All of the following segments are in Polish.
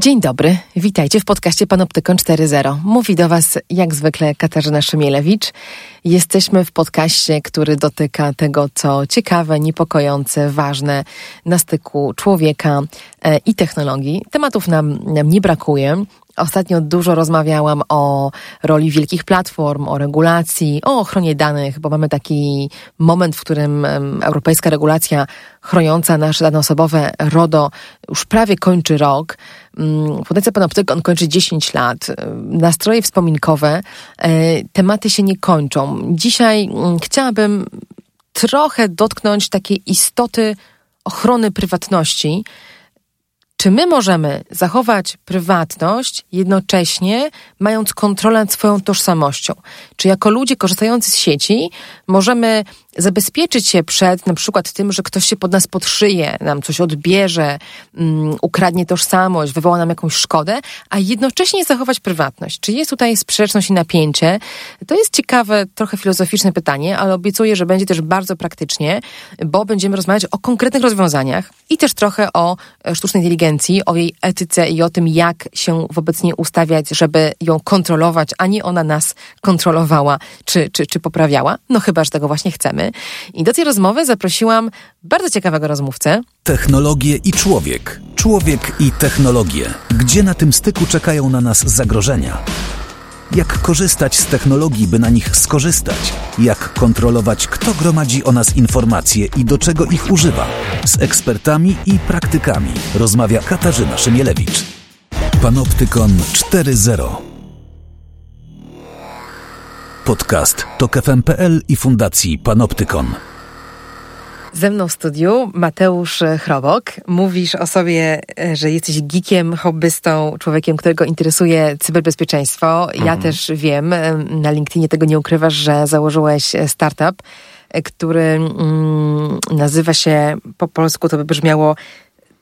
Dzień dobry, witajcie w podcaście Panoptykon 4.0. Mówi do Was jak zwykle Katarzyna Szymielewicz. Jesteśmy w podcaście, który dotyka tego, co ciekawe, niepokojące, ważne na styku człowieka e, i technologii. Tematów nam, nam nie brakuje. Ostatnio dużo rozmawiałam o roli wielkich platform, o regulacji, o ochronie danych, bo mamy taki moment, w którym europejska regulacja chroniąca nasze dane osobowe RODO już prawie kończy rok. Mm, Fundacja Panoptykon kończy 10 lat. Nastroje wspominkowe, e, tematy się nie kończą. Dzisiaj mm, chciałabym trochę dotknąć takiej istoty ochrony prywatności, czy my możemy zachować prywatność jednocześnie mając kontrolę nad swoją tożsamością? Czy jako ludzie korzystający z sieci możemy zabezpieczyć się przed na przykład tym, że ktoś się pod nas podszyje, nam coś odbierze, um, ukradnie tożsamość, wywoła nam jakąś szkodę, a jednocześnie zachować prywatność? Czy jest tutaj sprzeczność i napięcie? To jest ciekawe, trochę filozoficzne pytanie, ale obiecuję, że będzie też bardzo praktycznie, bo będziemy rozmawiać o konkretnych rozwiązaniach i też trochę o e, sztucznej inteligencji, o jej etyce i o tym, jak się wobec niej ustawiać, żeby ją kontrolować, a nie ona nas kontrolowała czy, czy, czy poprawiała. No chyba, że tego właśnie chcemy. I do tej rozmowy zaprosiłam bardzo ciekawego rozmówcę. Technologie i człowiek. Człowiek i technologie. Gdzie na tym styku czekają na nas zagrożenia? Jak korzystać z technologii, by na nich skorzystać? Jak kontrolować, kto gromadzi o nas informacje i do czego ich używa? Z ekspertami i praktykami rozmawia Katarzyna Szymielewicz. Panoptykon 4.0 Podcast to KFM.pl i Fundacji Panoptykon. Ze mną w studiu Mateusz Chrobok. Mówisz o sobie, że jesteś geekiem, hobbystą, człowiekiem, którego interesuje cyberbezpieczeństwo. Ja mhm. też wiem, na LinkedInie tego nie ukrywasz, że założyłeś startup, który mm, nazywa się po polsku, to by brzmiało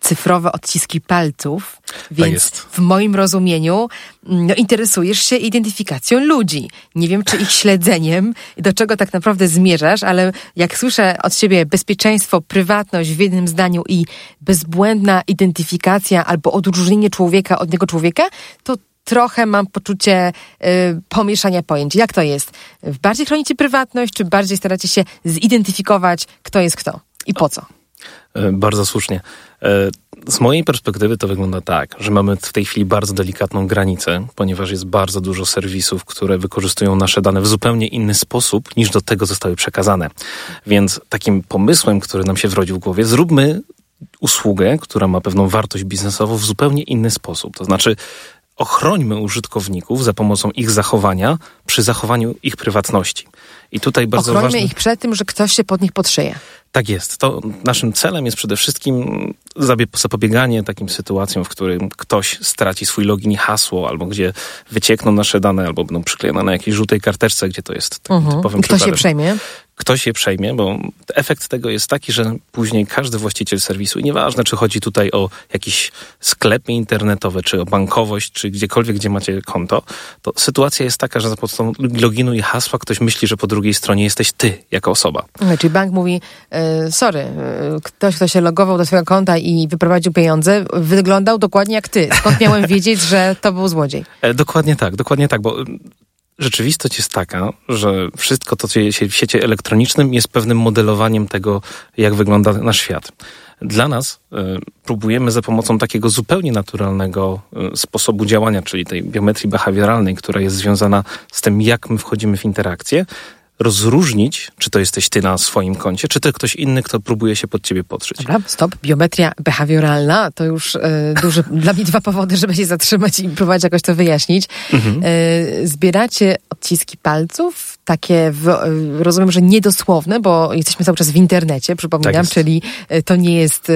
cyfrowe odciski palców, tak więc w moim rozumieniu no, interesujesz się identyfikacją ludzi. Nie wiem, czy ich śledzeniem, do czego tak naprawdę zmierzasz, ale jak słyszę od ciebie bezpieczeństwo, prywatność w jednym zdaniu i bezbłędna identyfikacja albo odróżnienie człowieka od niego człowieka, to trochę mam poczucie y, pomieszania pojęć. Jak to jest? Bardziej chronicie prywatność, czy bardziej staracie się zidentyfikować, kto jest kto i po co? E, bardzo słusznie. E, z mojej perspektywy to wygląda tak, że mamy w tej chwili bardzo delikatną granicę, ponieważ jest bardzo dużo serwisów, które wykorzystują nasze dane w zupełnie inny sposób niż do tego zostały przekazane. Więc takim pomysłem, który nam się wrodził w głowie, zróbmy usługę, która ma pewną wartość biznesową w zupełnie inny sposób. To znaczy, ochrońmy użytkowników za pomocą ich zachowania przy zachowaniu ich prywatności. I tutaj bardzo Ochrońmy ważne... ich przed tym, że ktoś się pod nich podszyje. Tak jest. To naszym celem jest przede wszystkim zapobieganie takim sytuacjom, w którym ktoś straci swój login i hasło, albo gdzie wyciekną nasze dane, albo będą przyklejone na jakiejś żółtej karteczce, gdzie to jest takim uh-huh. typowym Kto się przejmie? Ktoś je przejmie, bo efekt tego jest taki, że później każdy właściciel serwisu, i nieważne czy chodzi tutaj o jakiś sklep internetowy, czy o bankowość, czy gdziekolwiek, gdzie macie konto, to sytuacja jest taka, że za pomocą loginu i hasła ktoś myśli, że po drugiej stronie jesteś ty jako osoba. Czyli bank mówi, e, sorry, e, ktoś, kto się logował do swojego konta i wyprowadził pieniądze, wyglądał dokładnie jak ty. Skąd miałem wiedzieć, że to był złodziej? E, dokładnie tak, dokładnie tak, bo rzeczywistość jest taka, że wszystko to, co się w świecie elektronicznym, jest pewnym modelowaniem tego, jak wygląda nasz świat. Dla nas y, próbujemy za pomocą takiego zupełnie naturalnego y, sposobu działania, czyli tej biometrii behawioralnej, która jest związana z tym, jak my wchodzimy w interakcję, rozróżnić, czy to jesteś ty na swoim koncie, czy to ktoś inny, kto próbuje się pod ciebie podszyć. Dobra, stop. Biometria behawioralna to już e, duże dla mnie dwa powody, żeby się zatrzymać i próbować jakoś to wyjaśnić. Mhm. E, zbieracie odciski palców, takie, w, e, rozumiem, że niedosłowne, bo jesteśmy cały czas w internecie, przypominam, tak czyli to nie jest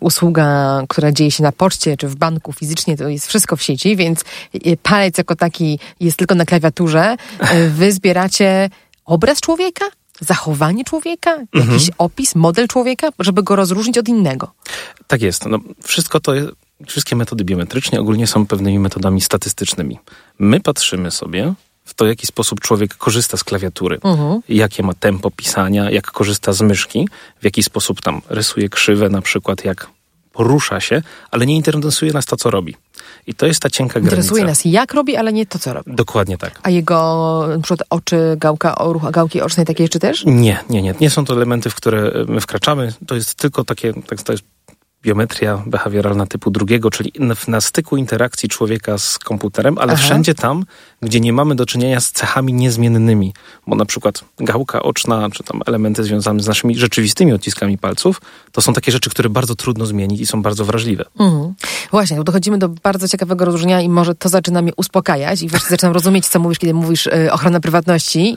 usługa, która dzieje się na poczcie czy w banku fizycznie, to jest wszystko w sieci, więc palec jako taki jest tylko na klawiaturze. Wy zbieracie obraz człowieka? Zachowanie człowieka? Jakiś mhm. opis, model człowieka, żeby go rozróżnić od innego? Tak jest. No, wszystko to jest, wszystkie metody biometryczne ogólnie są pewnymi metodami statystycznymi. My patrzymy sobie w to, w jaki sposób człowiek korzysta z klawiatury, uh-huh. jakie ma tempo pisania, jak korzysta z myszki, w jaki sposób tam rysuje krzywe, na przykład jak porusza się, ale nie interesuje nas to, co robi. I to jest ta cienka granica. Interesuje nas jak robi, ale nie to, co robi. Dokładnie tak. A jego na przykład oczy, gałka, ruch, gałki ocznej, takie rzeczy też? Nie, nie, nie. Nie są to elementy, w które my wkraczamy. To jest tylko takie, tak, to jest biometria behawioralna typu drugiego, czyli na styku interakcji człowieka z komputerem, ale Aha. wszędzie tam, gdzie nie mamy do czynienia z cechami niezmiennymi, bo na przykład gałka oczna, czy tam elementy związane z naszymi rzeczywistymi odciskami palców, to są takie rzeczy, które bardzo trudno zmienić i są bardzo wrażliwe. Mhm. Właśnie, dochodzimy do bardzo ciekawego rozróżnienia i może to zaczyna mnie uspokajać i wreszcie zaczynam rozumieć, co mówisz, kiedy mówisz y, ochrona prywatności,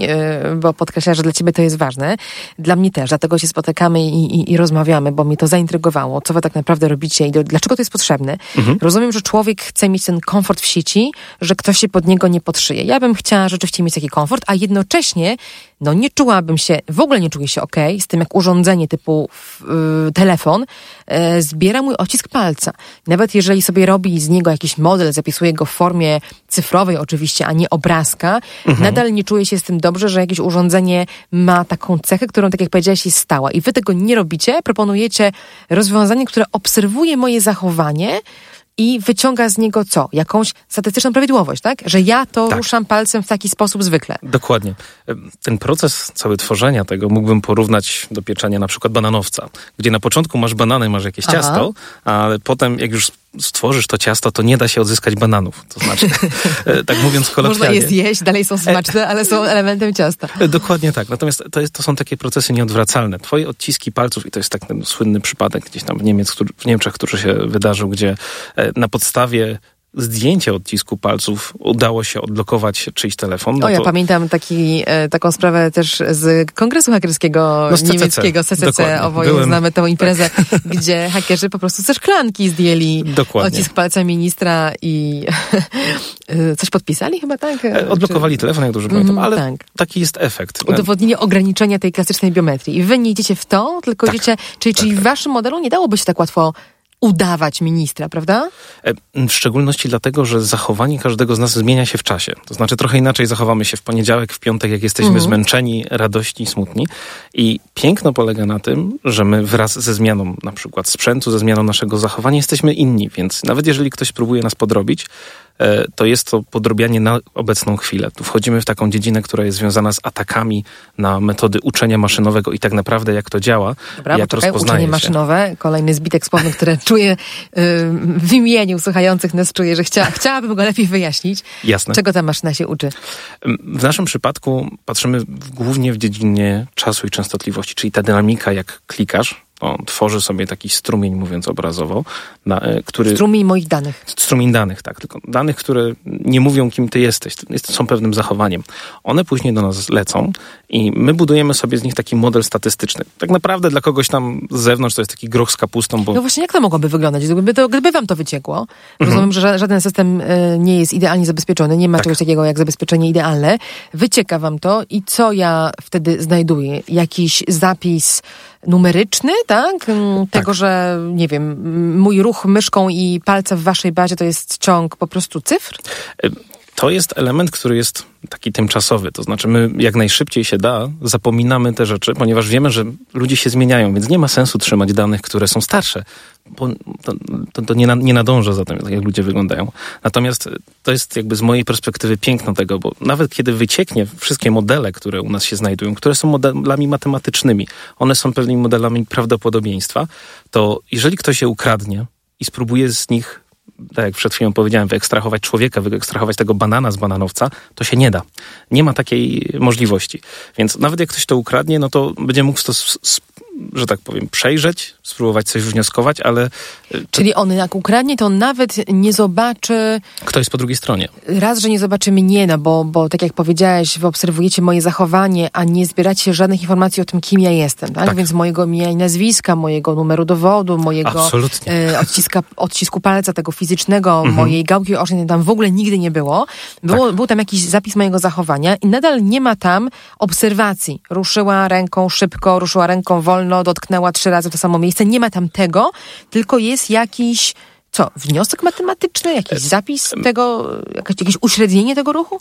y, bo podkreślasz, że dla ciebie to jest ważne. Dla mnie też, dlatego się spotykamy i, i, i rozmawiamy, bo mnie to zaintrygowało, co wy tak naprawdę robicie i do, dlaczego to jest potrzebne. Mhm. Rozumiem, że człowiek chce mieć ten komfort w sieci, że ktoś się pod niego nie podszyje. Ja bym chciała rzeczywiście mieć taki komfort, a jednocześnie no nie czułabym się, w ogóle nie czuję się ok z tym, jak urządzenie typu yy, telefon yy, zbiera mój odcisk palca. Nawet jeżeli sobie robi z niego jakiś model, zapisuje go w formie cyfrowej oczywiście, a nie obrazka, mhm. nadal nie czuję się z tym dobrze, że jakieś urządzenie ma taką cechę, którą, tak jak powiedziałaś, jest stała. I wy tego nie robicie, proponujecie rozwiązanie, które obserwuje moje zachowanie, i wyciąga z niego co? Jakąś statystyczną prawidłowość, tak? Że ja to tak. ruszam palcem w taki sposób zwykle. Dokładnie. Ten proces cały tworzenia tego mógłbym porównać do pieczenia na przykład bananowca, gdzie na początku masz banany, masz jakieś Aha. ciasto, ale potem jak już stworzysz to ciasto, to nie da się odzyskać bananów. To znaczy, e, tak mówiąc kolokwialnie. Można je zjeść, dalej są smaczne, ale są elementem ciasta. E, dokładnie tak. Natomiast to, jest, to są takie procesy nieodwracalne. Twoje odciski palców, i to jest tak ten słynny przypadek gdzieś tam w, Niemiec, w Niemczech, który się wydarzył, gdzie e, na podstawie zdjęcie odcisku palców udało się odblokować czyjś telefon. No o, ja to... pamiętam taki, e, taką sprawę też z kongresu hakerskiego no, z niemieckiego, CCC. CCC. Oboje Byłem... znamy tą imprezę, tak. gdzie hakerzy po prostu ze szklanki zdjęli Dokładnie. odcisk palca ministra i e, coś podpisali chyba, tak? E, odblokowali Czy... telefon, jak dobrze pamiętam, mm, ale tak. taki jest efekt. Udowodnienie ograniczenia tej klasycznej biometrii. I wy nie idziecie w to, tylko tak. idziecie, czyli, tak, czyli w waszym modelu nie dałoby się tak łatwo udawać ministra, prawda? E, w szczególności dlatego, że zachowanie każdego z nas zmienia się w czasie. To znaczy trochę inaczej zachowamy się w poniedziałek, w piątek, jak jesteśmy mhm. zmęczeni, radośni, smutni. I piękno polega na tym, że my wraz ze zmianą na przykład sprzętu, ze zmianą naszego zachowania jesteśmy inni, więc nawet jeżeli ktoś próbuje nas podrobić, to jest to podrobianie na obecną chwilę. Tu wchodzimy w taką dziedzinę, która jest związana z atakami na metody uczenia maszynowego i tak naprawdę jak to działa, Dobra, jak poczekaj, uczenie się. maszynowe, kolejny zbitek słowny, który czuję yy, w imieniu słuchających nas, czuję, że chcia, chciałabym go lepiej wyjaśnić. Jasne. Czego ta maszyna się uczy? W naszym przypadku patrzymy głównie w dziedzinie czasu i częstotliwości, czyli ta dynamika, jak klikasz, on tworzy sobie taki strumień, mówiąc obrazowo, na, e, który... Strumień moich danych. Strumień danych, tak. Tylko danych, które nie mówią, kim ty jesteś. Są pewnym zachowaniem. One później do nas lecą i my budujemy sobie z nich taki model statystyczny. Tak naprawdę dla kogoś tam z zewnątrz to jest taki groch z kapustą, bo... No właśnie, jak to mogłoby wyglądać? Gdyby, to, gdyby wam to wyciekło, rozumiem, że żaden system e, nie jest idealnie zabezpieczony, nie ma tak. czegoś takiego jak zabezpieczenie idealne. Wycieka wam to i co ja wtedy znajduję? Jakiś zapis numeryczny, tak? Mm, tego, tak. że nie wiem, mój ruch myszką i palce w waszej bazie to jest ciąg po prostu cyfr? To jest element, który jest taki tymczasowy. To znaczy, my jak najszybciej się da, zapominamy te rzeczy, ponieważ wiemy, że ludzie się zmieniają, więc nie ma sensu trzymać danych, które są starsze. Bo to, to, to nie, na, nie nadąża za tym, jak ludzie wyglądają. Natomiast to jest jakby z mojej perspektywy piękno tego, bo nawet kiedy wycieknie wszystkie modele, które u nas się znajdują, które są modelami matematycznymi, one są pewnymi modelami prawdopodobieństwa, to jeżeli ktoś je ukradnie i spróbuje z nich tak jak przed chwilą powiedziałem, wyekstrahować człowieka, wyekstrahować tego banana z bananowca, to się nie da. Nie ma takiej możliwości. Więc nawet jak ktoś to ukradnie, no to będzie mógł to że tak powiem, przejrzeć, spróbować coś wnioskować, ale... E. Czyli on jak ukradnie, to on nawet nie zobaczy... Kto jest po drugiej stronie. Raz, że nie zobaczy mnie, no bo, bo tak jak powiedziałeś, wy obserwujecie moje zachowanie, a nie zbieracie żadnych informacji o tym, kim ja jestem, tak? tak. Więc mojego imienia i nazwiska, mojego numeru dowodu, mojego e, odciska, odcisku palca, tego fizycznego, mhm. mojej gałki ocznej, tam w ogóle nigdy nie było. było tak. Był tam jakiś zapis mojego zachowania i nadal nie ma tam obserwacji. Ruszyła ręką szybko, ruszyła ręką wolno, wolno, dotknęła trzy razy to samo miejsce. Nie ma tam tego, tylko jest jakiś co, wniosek matematyczny, jakiś zapis tego, jakieś, jakieś uśrednienie tego ruchu?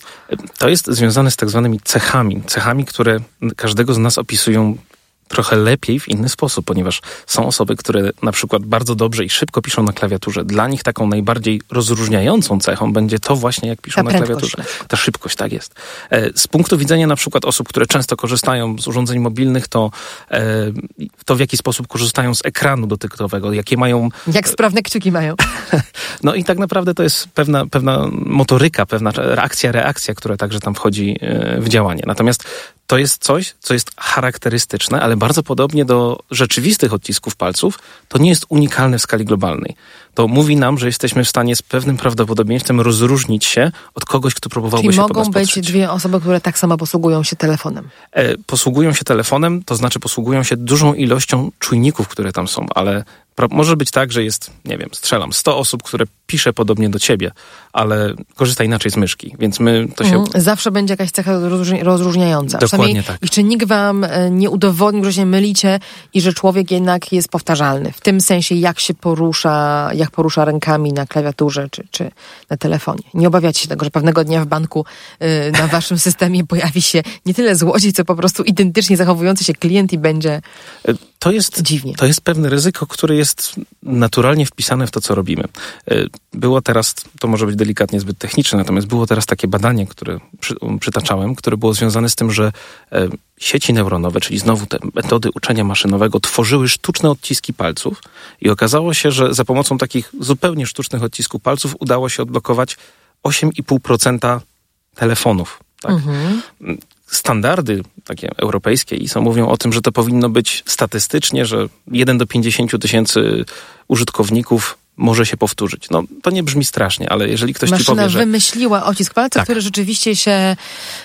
To jest związane z tak zwanymi cechami. Cechami, które każdego z nas opisują trochę lepiej w inny sposób, ponieważ są osoby, które na przykład bardzo dobrze i szybko piszą na klawiaturze. Dla nich taką najbardziej rozróżniającą cechą będzie to właśnie, jak piszą Ta na klawiaturze. Ta szybkość, tak jest. E, z punktu widzenia na przykład osób, które często korzystają z urządzeń mobilnych, to e, to w jaki sposób korzystają z ekranu dotykowego, jakie mają... Jak sprawne kciuki mają. no i tak naprawdę to jest pewna, pewna motoryka, pewna reakcja, reakcja, która także tam wchodzi e, w działanie. Natomiast to jest coś, co jest charakterystyczne, ale bardzo podobnie do rzeczywistych odcisków palców, to nie jest unikalne w skali globalnej. To mówi nam, że jesteśmy w stanie z pewnym prawdopodobieństwem rozróżnić się od kogoś, kto próbowałby Czyli się mogą pod nas być podszyć. dwie osoby, które tak samo posługują się telefonem. E, posługują się telefonem, to znaczy posługują się dużą ilością czujników, które tam są, ale może być tak, że jest, nie wiem, strzelam, 100 osób, które pisze podobnie do ciebie, ale korzysta inaczej z myszki, więc my to się... Mhm. Zawsze będzie jakaś cecha rozróżni- rozróżniająca. Dokładnie tak. Jeszcze nikt wam e, nie udowodnił, że się mylicie i że człowiek jednak jest powtarzalny. W tym sensie, jak się porusza, jak porusza rękami na klawiaturze czy, czy na telefonie. Nie obawiacie się tego, że pewnego dnia w banku e, na waszym systemie pojawi się nie tyle złodziej, co po prostu identycznie zachowujący się klient i będzie E, To jest, Dziwnie. to jest pewne ryzyko, które jest naturalnie wpisane w to, co robimy. E, Było teraz, to może być delikatnie zbyt techniczne, natomiast było teraz takie badanie, które przy, um, przytaczałem, które było związane z tym, że e, sieci neuronowe, czyli znowu te metody uczenia maszynowego, tworzyły sztuczne odciski palców i okazało się, że za pomocą takich zupełnie sztucznych odcisków palców udało się odblokować 8,5% telefonów. Tak? Standardy takie europejskie ISO mówią o tym, że to powinno być statystycznie, że 1 do 50 tysięcy użytkowników może się powtórzyć. No, to nie brzmi strasznie, ale jeżeli ktoś ci Maszyna powie, że... wymyśliła odcisk palca, Tak. który rzeczywiście się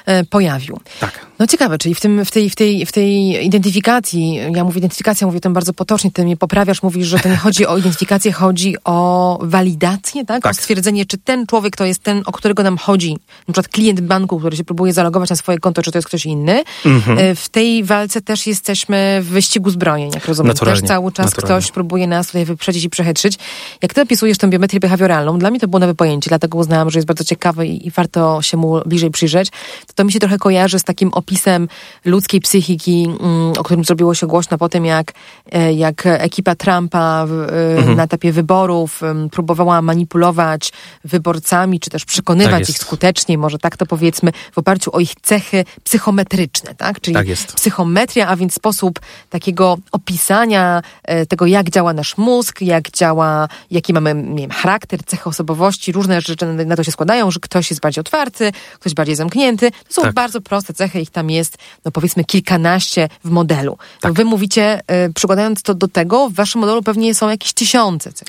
e, pojawił. Tak. No ciekawe, czyli w, tym, w, tej, w, tej, w tej identyfikacji, ja mówię identyfikacja, mówię tym bardzo potocznie, ty mnie poprawiasz, mówisz, że to nie chodzi o identyfikację, chodzi o walidację, tak? Tak. O stwierdzenie, czy ten człowiek to jest ten, o którego nam chodzi, na przykład klient banku, który się próbuje zalogować na swoje konto, czy to jest ktoś inny. Mhm. E, W tej walce też jesteśmy w wyścigu zbrojeń, jak rozumiem. Naturalnie, Też cały czas naturalnie. ktoś próbuje nas tutaj wyprzedzić i przechytrzyć. Jak ty opisujesz tę biometrię behawioralną, dla mnie to było nowe pojęcie, dlatego uznałam, że jest bardzo ciekawe i, i warto się mu bliżej przyjrzeć. To, to mi się trochę kojarzy z takim opisem ludzkiej psychiki, mm, o którym zrobiło się głośno po tym, jak, e, jak ekipa Trumpa w, e, Mhm. na etapie wyborów próbowała manipulować wyborcami, czy też Tak przekonywać jest. ich skuteczniej, może tak to powiedzmy, w oparciu o ich cechy psychometryczne, tak? Czyli Tak jest. psychometria, a więc sposób takiego opisania e, tego, jak działa nasz mózg, jak działa, jaki mamy nie wiem, charakter, cechy osobowości, różne rzeczy na- to się składają, że ktoś jest bardziej otwarty, ktoś bardziej zamknięty. To są Tak. bardzo proste cechy, ich tam jest, no powiedzmy, kilkanaście w modelu. To Tak. wy mówicie, e, przykładając to do tego, w waszym modelu pewnie są jakieś tysiące cech.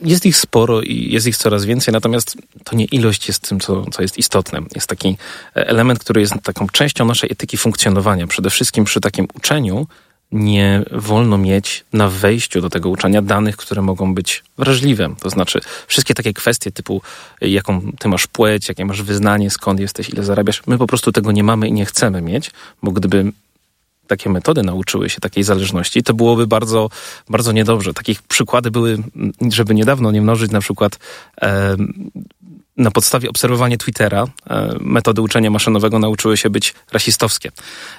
Jest ich sporo i jest ich coraz więcej, natomiast to nie ilość jest tym, co, co jest istotne. Jest taki element, który jest taką częścią naszej etyki funkcjonowania. Przede wszystkim przy takim uczeniu nie wolno mieć na wejściu do tego uczenia danych, które mogą być wrażliwe. To znaczy wszystkie takie kwestie typu jaką ty masz płeć, jakie masz wyznanie, skąd jesteś, ile zarabiasz. My po prostu tego nie mamy i nie chcemy mieć, bo gdyby takie metody nauczyły się takiej zależności, to byłoby bardzo, bardzo niedobrze. Takich przykłady były, żeby niedawno nie mnożyć, na przykład e, na podstawie obserwowania Twittera e, metody uczenia maszynowego nauczyły się być rasistowskie.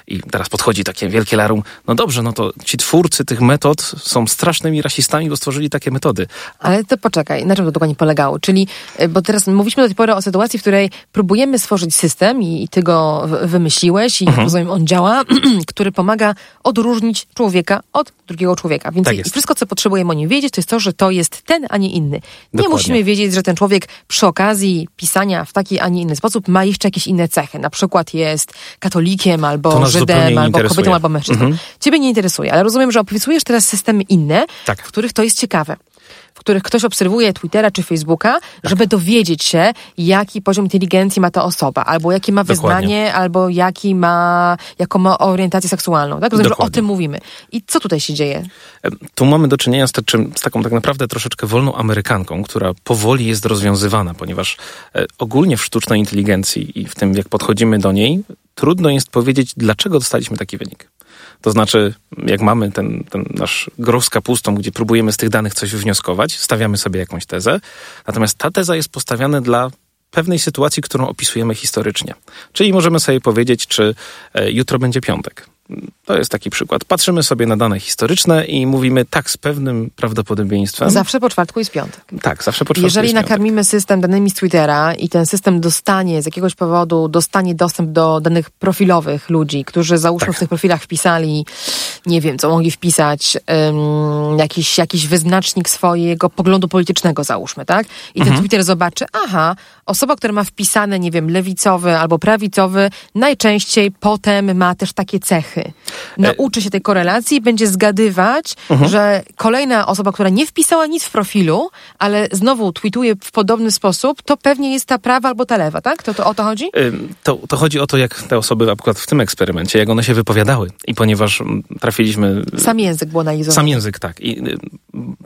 I teraz podchodzi takie wielkie larum, no dobrze, no to ci twórcy tych metod są strasznymi rasistami, bo stworzyli takie metody. Ale to poczekaj, na czym to dokładnie polegało? Czyli, y, bo teraz mówiliśmy do tej pory o sytuacji, w której próbujemy stworzyć system i, i ty go wymyśliłeś i Mhm. rozumiem, on działa, który pomaga odróżnić człowieka od drugiego człowieka. Więc Tak wszystko, co potrzebujemy o nim wiedzieć, to jest to, że to jest ten, a nie inny. Nie Dokładnie. musimy wiedzieć, że ten człowiek przy okazji pisania w taki, a nie inny sposób ma jeszcze jakieś inne cechy. Na przykład jest katolikiem, To albo Żydem, albo interesuje. kobietą, albo mężczyzną. Mhm. Ciebie nie interesuje, ale rozumiem, że opisujesz teraz systemy inne, Tak. w których to jest ciekawe. W których ktoś obserwuje Twittera czy Facebooka, żeby dowiedzieć się, jaki poziom inteligencji ma ta osoba, albo jakie ma Dokładnie. wyznanie, albo jaki ma, jaką ma orientację seksualną. Tak? Rozumiem, że o Dokładnie. tym mówimy. I co tutaj się dzieje? Tu mamy do czynienia z, taczym, z taką tak naprawdę troszeczkę wolną Amerykanką, która powoli jest rozwiązywana, ponieważ e, ogólnie w sztucznej inteligencji i w tym, jak podchodzimy do niej, trudno jest powiedzieć, dlaczego dostaliśmy taki wynik. To znaczy, jak mamy ten, ten nasz groch z kapustą, gdzie próbujemy z tych danych coś wywnioskować, stawiamy sobie jakąś tezę, natomiast ta teza jest postawiana dla pewnej sytuacji, którą opisujemy historycznie. Czyli możemy sobie powiedzieć, czy e, jutro będzie piątek. To jest taki przykład. Patrzymy sobie na dane historyczne i mówimy tak z pewnym prawdopodobieństwem. Zawsze po czwartku jest piątek. Tak, zawsze po czwartku Jeżeli nakarmimy system danymi z Twittera i ten system dostanie z jakiegoś powodu, dostanie dostęp do danych profilowych ludzi, którzy załóżmy Tak. w tych profilach wpisali, nie wiem, co mogli wpisać, ym, jakiś, jakiś wyznacznik swojego poglądu politycznego załóżmy, tak? I Mhm. ten Twitter zobaczy, aha, osoba, która ma wpisane, nie wiem, lewicowy albo prawicowy, najczęściej potem ma też takie cechy. E, Nauczy się tej korelacji i będzie zgadywać, Mhm. że kolejna osoba, która nie wpisała nic w profilu, ale znowu tweetuje w podobny sposób, to pewnie jest ta prawa albo ta lewa, tak? To, to o to chodzi? To, to chodzi o to, jak te osoby, na przykład w tym eksperymencie, jak one się wypowiadały. I ponieważ mm, trafiliśmy Sam język był analizowany. Sam język, tak. I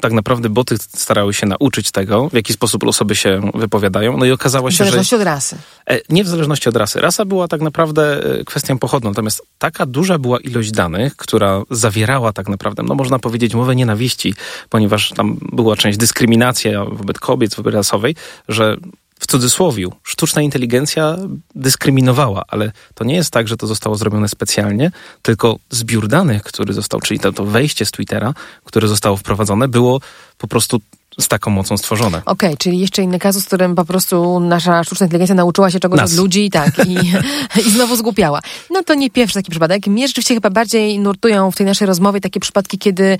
tak naprawdę boty starały się nauczyć tego, w jaki sposób osoby się wypowiadają. No i okazało W się, że zależności od rasy. e, nie w zależności od rasy. Rasa była tak naprawdę e, kwestią pochodną. Natomiast taka duża była ilość danych, która zawierała tak naprawdę, no można powiedzieć, mowę nienawiści, ponieważ tam była część dyskryminacja wobec kobiet, wobec rasowej, że w cudzysłowiu, sztuczna inteligencja dyskryminowała, ale to nie jest tak, że to zostało zrobione specjalnie, tylko zbiór danych, który został, czyli to, to wejście z Twittera, które zostało wprowadzone, było po prostu z taką mocą stworzone. Okej, czyli jeszcze inny kazus, w którym po prostu nasza sztuczna inteligencja nauczyła się czegoś Nas. od ludzi tak, i, i znowu zgłupiała. No to nie pierwszy taki przypadek. Mnie rzeczywiście chyba bardziej nurtują w tej naszej rozmowie takie przypadki, kiedy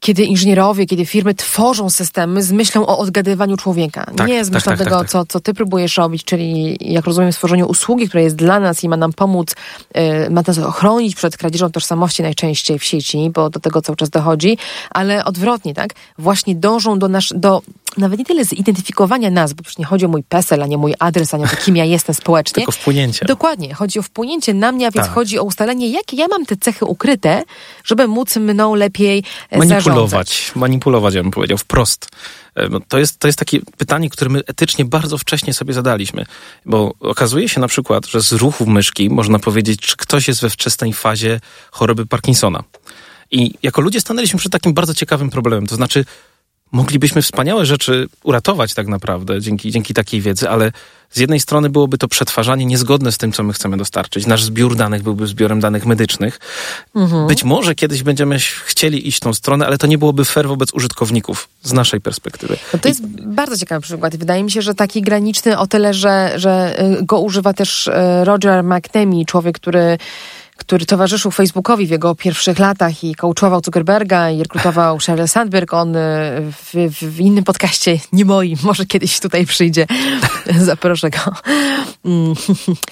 kiedy inżynierowie, kiedy firmy tworzą systemy z myślą o odgadywaniu człowieka. Tak, nie z tak, myślą tak, tak, tego, tak. Co, co ty próbujesz robić, czyli jak rozumiem stworzeniu usługi, która jest dla nas i ma nam pomóc, yy, ma nas ochronić przed kradzieżą tożsamości najczęściej w sieci, bo do tego cały czas dochodzi, ale odwrotnie, tak? Właśnie dążą do nasz, do nawet nie tyle zidentyfikowania nas, bo przecież nie chodzi o mój PESEL, a nie mój adres, a nie o to, kim ja jestem społecznie. Tylko wpłynięcie. Dokładnie. Chodzi o wpłynięcie na mnie, a więc Tak. chodzi o ustalenie, jakie ja mam te cechy ukryte, żeby móc mną lepiej e, zarządzać. manipulować, manipulować, ja bym powiedział, wprost. E, no, To jest, to jest takie pytanie, które my etycznie bardzo wcześnie sobie zadaliśmy, bo okazuje się na przykład, że z ruchów myszki można powiedzieć, czy ktoś jest we wczesnej fazie choroby Parkinsona. I jako ludzie stanęliśmy przed takim bardzo ciekawym problemem, to znaczy moglibyśmy wspaniałe rzeczy uratować tak naprawdę dzięki, dzięki takiej wiedzy, ale z jednej strony byłoby to przetwarzanie niezgodne z tym, co my chcemy dostarczyć. Nasz zbiór danych byłby zbiorem danych medycznych. Być może kiedyś będziemy chcieli iść tą stronę, ale to nie byłoby fair wobec użytkowników z naszej perspektywy. No to jest bardzo ciekawy przykład. Wydaje mi się, że taki graniczny o tyle, że, że y, go używa też y, Roger McNamee, człowiek, który który towarzyszył Facebookowi w jego pierwszych latach i coachował Zuckerberga i rekrutował Sheryl Sandberg. On y, w, w, innym podcaście, nie moim, może kiedyś tutaj przyjdzie, zaproszę go. Mm,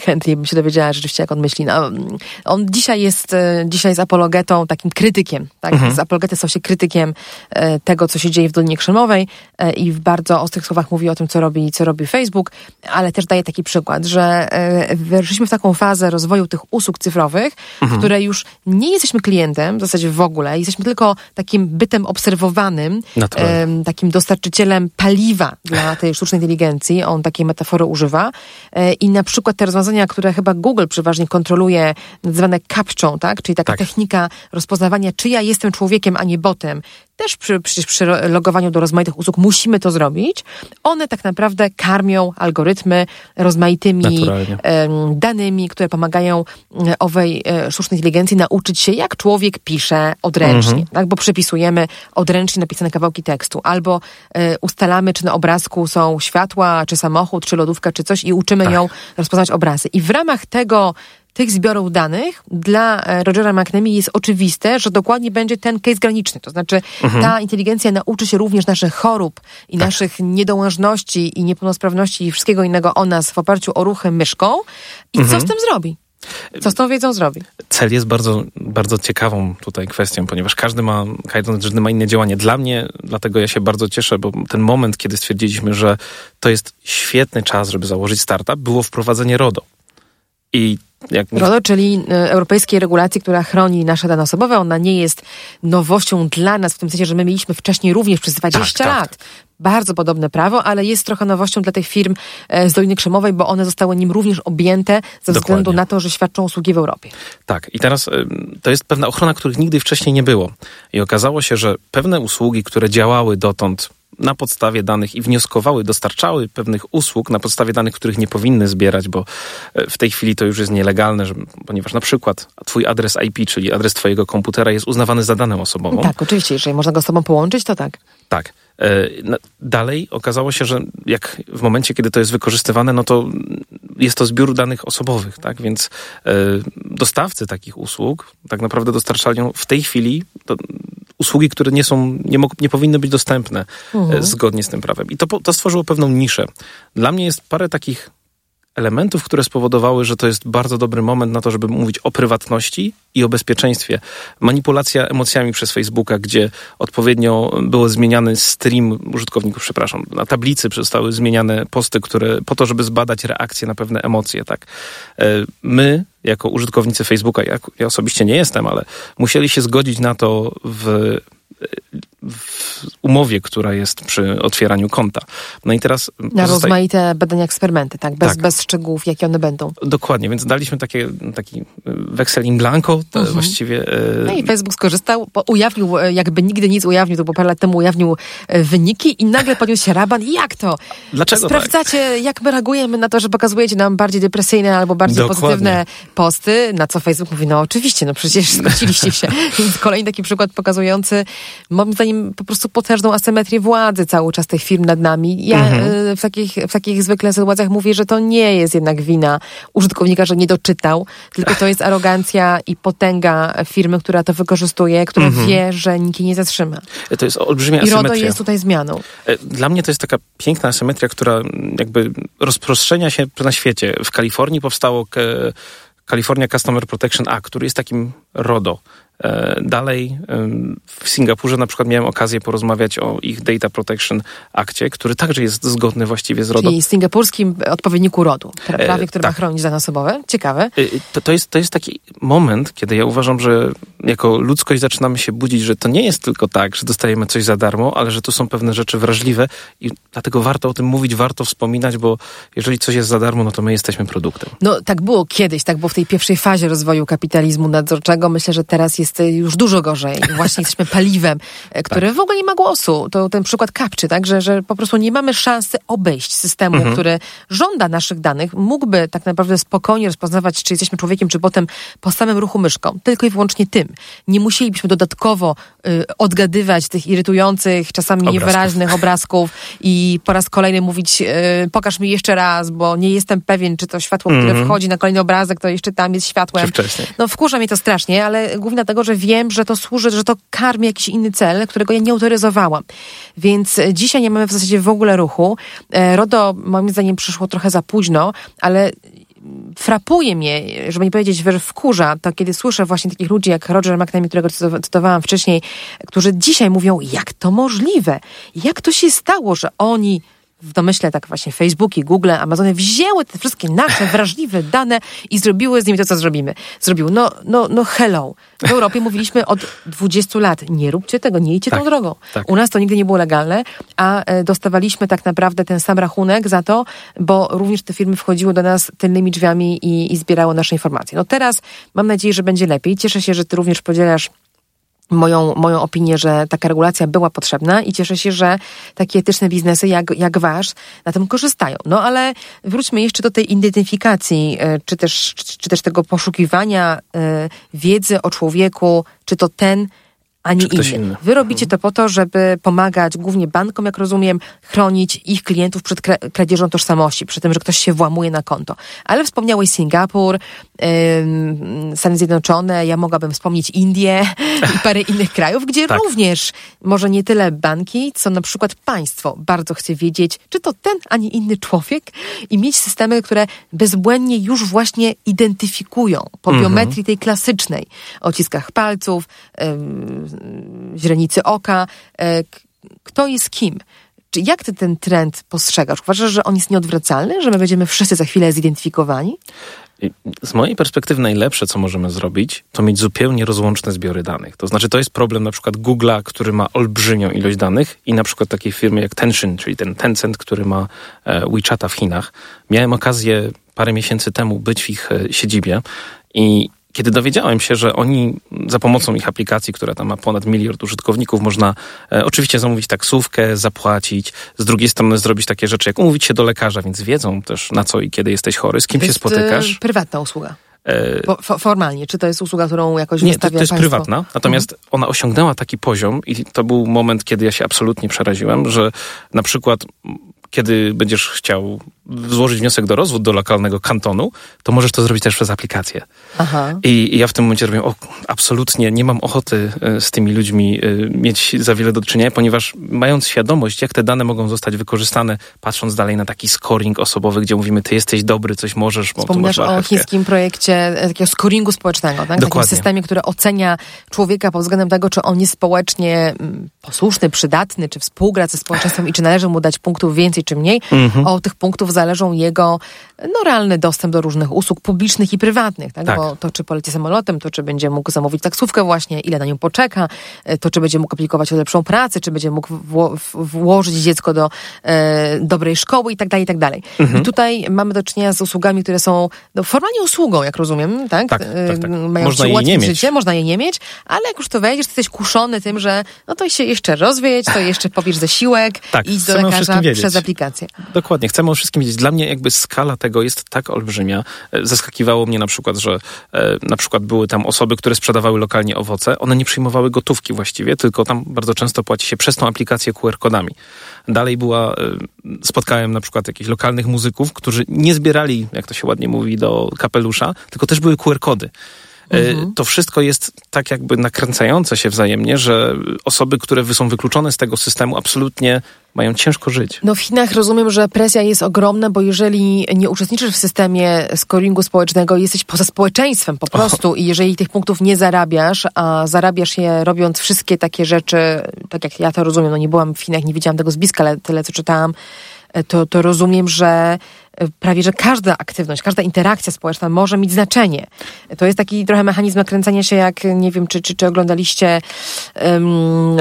Chętnie bym się dowiedziała rzeczywiście, jak on myśli. No, mm, on dzisiaj jest, y, dzisiaj jest apologetą, takim krytykiem. Tak? Z apologety stał się krytykiem e, tego, co się dzieje w Dolinie Krzemowej e, i w bardzo ostrych słowach mówi o tym, co robi, co robi Facebook, ale też daje taki przykład, że e, weszliśmy w taką fazę rozwoju tych usług cyfrowych, w której już nie jesteśmy klientem w zasadzie w ogóle, jesteśmy tylko takim bytem obserwowanym, em, takim dostarczycielem paliwa dla tej sztucznej inteligencji. On takiej metafory używa. E, I na przykład te rozwiązania, które chyba Google przeważnie kontroluje, zwane captchą, tak? Czyli taka Tak. technika rozpoznawania, czy ja jestem człowiekiem, a nie botem. Też przy, przecież przy logowaniu do rozmaitych usług musimy to zrobić. One tak naprawdę karmią algorytmy rozmaitymi em, danymi, które pomagają e, owej sztucznej inteligencji nauczyć się, jak człowiek pisze odręcznie, Mhm. tak? bo przepisujemy odręcznie napisane kawałki tekstu, albo e, ustalamy, czy na obrazku są światła, czy samochód, czy lodówka, czy coś i uczymy Tak. ją rozpoznać obrazy. I w ramach tego tych zbiorów danych dla e, Rogera McNamee jest oczywiste, że dokładnie będzie ten case graniczny. To znaczy Mhm. ta inteligencja nauczy się również naszych chorób i Tak. naszych niedołężności i niepełnosprawności i wszystkiego innego o nas w oparciu o ruchy myszką. I Mhm. co z tym zrobi? Co z tą wiedzą zrobi? Cel jest bardzo, bardzo ciekawą tutaj kwestią, ponieważ każdy ma, każdy ma inne działanie. Dla mnie, dlatego ja się bardzo cieszę, bo ten moment, kiedy stwierdziliśmy, że to jest świetny czas, żeby założyć startup, było wprowadzenie RODO. I jak RODO, czyli e, europejskiej regulacji, która chroni nasze dane osobowe. Ona nie jest nowością dla nas, w tym sensie, że my mieliśmy wcześniej również przez 20 tak, lat bardzo podobne prawo, ale jest trochę nowością dla tych firm e, z Doliny Krzemowej, bo one zostały nim również objęte ze względu Dokładnie. na to, że świadczą usługi w Europie. Tak, i teraz to jest pewna ochrona, których nigdy wcześniej nie było. I okazało się, że pewne usługi, które działały dotąd na podstawie danych i wnioskowały, dostarczały pewnych usług na podstawie danych, których nie powinny zbierać, bo e, w tej chwili to już jest nielegalne, że, ponieważ na przykład twój adres IP, czyli adres twojego komputera jest uznawany za daną osobową. Tak, oczywiście, jeżeli można go z sobą połączyć, to tak. Tak. E, dalej okazało się, że jak w momencie, kiedy to jest wykorzystywane, no to jest to zbiór danych osobowych, tak? Więc e, dostawcy takich usług tak naprawdę dostarczają w tej chwili usługi, które nie są, nie, nie powinny być dostępne e, mhm. zgodnie z tym prawem. I to, to stworzyło pewną niszę. Dla mnie jest parę takich elementów, które spowodowały, że to jest bardzo dobry moment na to, żeby mówić o prywatności i o bezpieczeństwie. Manipulacja emocjami przez Facebooka, gdzie odpowiednio było zmieniany stream użytkowników, przepraszam, na tablicy zostały zmieniane posty, które po to, żeby zbadać reakcje na pewne emocje, tak. E, my, jako użytkownicy Facebooka, ja, ja osobiście nie jestem, ale musieli się zgodzić na to w w umowie, która jest przy otwieraniu konta. No i teraz... Na pozostaje... rozmaite badania, eksperymenty, tak? Bez, tak? bez szczegółów, jakie one będą. Dokładnie, więc daliśmy takie, taki weksel in blanco uh-huh. właściwie. E, no i Facebook skorzystał, bo ujawnił, e, jakby nigdy nic ujawnił, to było parę lat temu ujawnił e, wyniki i nagle podniósł się raban. Jak to? Dlaczego Sprawdzacie, tak? jak my reagujemy na to, że pokazujecie nam bardziej depresyjne albo bardziej Dokładnie. pozytywne posty, na co Facebook mówi, no oczywiście, no przecież zgodziliście się. kolejny taki przykład pokazujący, moim zdaniem po prostu potężną asymetrię władzy cały czas tych firm nad nami. Ja mhm. Y, w, takich, w takich zwykle sytuacjach mówię, że to nie jest jednak wina użytkownika, że nie doczytał, tylko to jest arogancja i potęga firmy, która to wykorzystuje, która mhm. wie, że nikt jej nie zatrzyma. To jest olbrzymia I RODO jest tutaj zmianą. E, dla mnie to jest taka piękna asymetria, która jakby rozprzestrzenia się na świecie. W Kalifornii powstało California Customer Protection Act, który jest takim RODO, E, dalej w Singapurze na przykład miałem okazję porozmawiać o ich Data Protection Akcie, który także jest zgodny właściwie z RODO. Czyli singapuskim odpowiedniku RODO, e, prawie, które tak. ma chronić dane osobowe. Ciekawe. E, to, to, jest, to jest taki moment, kiedy ja uważam, że jako ludzkość zaczynamy się budzić, że to nie jest tylko tak, że dostajemy coś za darmo, ale że to są pewne rzeczy wrażliwe i dlatego warto o tym mówić, warto wspominać, bo jeżeli coś jest za darmo, no to my jesteśmy produktem. No tak było kiedyś, tak było w tej pierwszej fazie rozwoju kapitalizmu nadzorczego. Myślę, że teraz jest już dużo gorzej. Właśnie jesteśmy paliwem, e, które tak. w ogóle nie ma głosu. To ten przykład kapczy, tak? Że, że po prostu nie mamy szansy obejść systemu, mhm. który żąda naszych danych. Mógłby tak naprawdę spokojnie rozpoznawać, czy jesteśmy człowiekiem, czy potem po samym ruchu myszką. Tylko i wyłącznie tym. Nie musielibyśmy dodatkowo y, odgadywać tych irytujących, czasami obrazków. niewyraźnych obrazków i po raz kolejny mówić, y, pokaż mi jeszcze raz, bo nie jestem pewien, czy to światło, które mhm. wchodzi na kolejny obrazek, to jeszcze tam jest światłem. No wkurza mnie to strasznie, ale głównie dlatego, że wiem, że to służy, że to karmi jakiś inny cel, którego ja nie autoryzowałam. Więc dzisiaj nie mamy w zasadzie w ogóle ruchu. E, RODO moim zdaniem przyszło trochę za późno, ale frapuje mnie, żeby nie powiedzieć, że wkurza, to kiedy słyszę właśnie takich ludzi jak Roger McNamee, którego cytowałam wcześniej, którzy dzisiaj mówią, jak to możliwe? Jak to się stało, że oni w domyśle tak właśnie Facebook i Google, Amazony wzięły te wszystkie nasze wrażliwe dane i zrobiły z nimi to, co zrobimy. Zrobił. No, no, no hello. W Europie mówiliśmy od 20 lat, nie róbcie tego, nie idźcie tak, tą drogą. Tak. U nas to nigdy nie było legalne, a e, dostawaliśmy tak naprawdę ten sam rachunek za to, bo również te firmy wchodziły do nas tylnymi drzwiami i, i zbierały nasze informacje. No teraz mam nadzieję, że będzie lepiej. Cieszę się, że ty również podzielasz moją, moją opinię, że taka regulacja była potrzebna i cieszę się, że takie etyczne biznesy jak, jak wasz na tym korzystają. No ale wróćmy jeszcze do tej identyfikacji, e, czy też, czy też tego poszukiwania e, wiedzy o człowieku, czy to ten, ani inny. inny. Wy robicie to po to, żeby pomagać głównie bankom, jak rozumiem, chronić ich klientów przed kradzieżą tożsamości, przy tym, że ktoś się włamuje na konto. Ale wspomniałeś Singapur, Stany Zjednoczone, ja mogłabym wspomnieć Indię i parę innych krajów, gdzie tak. również może nie tyle banki, co na przykład państwo bardzo chce wiedzieć, czy to ten, a nie inny człowiek i mieć systemy, które bezbłędnie już właśnie identyfikują po mhm. biometrii tej klasycznej, odciskach palców, źrenicy oka, e, kto jest kim. Czy jak ty ten trend postrzegasz? Uważasz, że on jest nieodwracalny, że my będziemy wszyscy za chwilę zidentyfikowani? Z mojej perspektywy najlepsze, co możemy zrobić, to mieć zupełnie rozłączne zbiory danych. To znaczy, to jest problem na przykład Google'a, który ma olbrzymią ilość danych i na przykład takiej firmy jak Tencent, czyli ten Tencent, który ma e, WeChata w Chinach. Miałem okazję parę miesięcy temu być w ich e, siedzibie i kiedy dowiedziałem się, że oni za pomocą ich aplikacji, która tam ma ponad miliard użytkowników, można e, oczywiście zamówić taksówkę, zapłacić, z drugiej strony zrobić takie rzeczy, jak umówić się do lekarza, więc wiedzą też na co i kiedy jesteś chory, z kim to się jest, spotykasz. E, prywatna usługa. E, po, formalnie, czy to jest usługa, którą jakoś Nie, to, to jest państwo? prywatna, natomiast mhm. ona osiągnęła taki poziom i to był moment, kiedy ja się absolutnie przeraziłem, że na przykład kiedy będziesz chciał złożyć wniosek do rozwód do lokalnego kantonu, to możesz to zrobić też przez aplikację. Aha. I, I ja w tym momencie robię, o, absolutnie nie mam ochoty e, z tymi ludźmi e, mieć za wiele do czynienia, ponieważ mając świadomość, jak te dane mogą zostać wykorzystane, patrząc dalej na taki scoring osobowy, gdzie mówimy, ty jesteś dobry, coś możesz, bo Wspomniasz o chińskim projekcie e, takiego scoringu społecznego, tak? Dokładnie. Takim systemie, który ocenia człowieka pod względem tego, czy on jest społecznie mm, posłuszny, przydatny, czy współgra ze społeczeństwem i czy należy mu dać punktów więcej czy mniej. Mhm. O tych punktów zależą jego no, realny dostęp do różnych usług publicznych i prywatnych, tak? tak? Bo to, czy poleci samolotem, to czy będzie mógł zamówić taksówkę właśnie, ile na nią poczeka, e, to czy będzie mógł aplikować o lepszą pracę, czy będzie mógł wło włożyć dziecko do e, dobrej szkoły i tak dalej, i tak dalej. Mhm. I tutaj mamy do czynienia z usługami, które są no, formalnie usługą, jak rozumiem, tak? tak, tak, tak. Mają można ci ułatwić życie, można je nie mieć, ale jak już to wejdziesz, jesteś kuszony tym, że no to się jeszcze rozwiedź, to jeszcze pobierz zesiłek, tak, idź do lekarza przez aplikację. Dokładnie, chcemy o wszystkim wiedzieć. Dla mnie jakby skala tego jest tak olbrzymia. E, zaskakiwało mnie na przykład, że e, na przykład były tam osoby, które sprzedawały lokalnie owoce. One nie przyjmowały gotówki właściwie, tylko tam bardzo często płaci się przez tą aplikację QR-kodami. Dalej była, e, spotkałem na przykład jakichś lokalnych muzyków, którzy nie zbierali, jak to się ładnie mówi, do kapelusza, tylko też były QR-kody. Mhm. To wszystko jest tak jakby nakręcające się wzajemnie, że osoby, które są wykluczone z tego systemu, absolutnie mają ciężko żyć. No w Chinach rozumiem, że presja jest ogromna, bo jeżeli nie uczestniczysz w systemie scoringu społecznego, jesteś poza społeczeństwem po prostu i jeżeli tych punktów nie zarabiasz, a zarabiasz je robiąc wszystkie takie rzeczy, tak jak ja to rozumiem, no nie byłam w Chinach, nie widziałam tego z bliska, ale tyle co czytałam, to, to rozumiem, że prawie że każda aktywność, każda interakcja społeczna może mieć znaczenie. To jest taki trochę mechanizm nakręcania się, jak nie wiem, czy, czy, czy oglądaliście, um,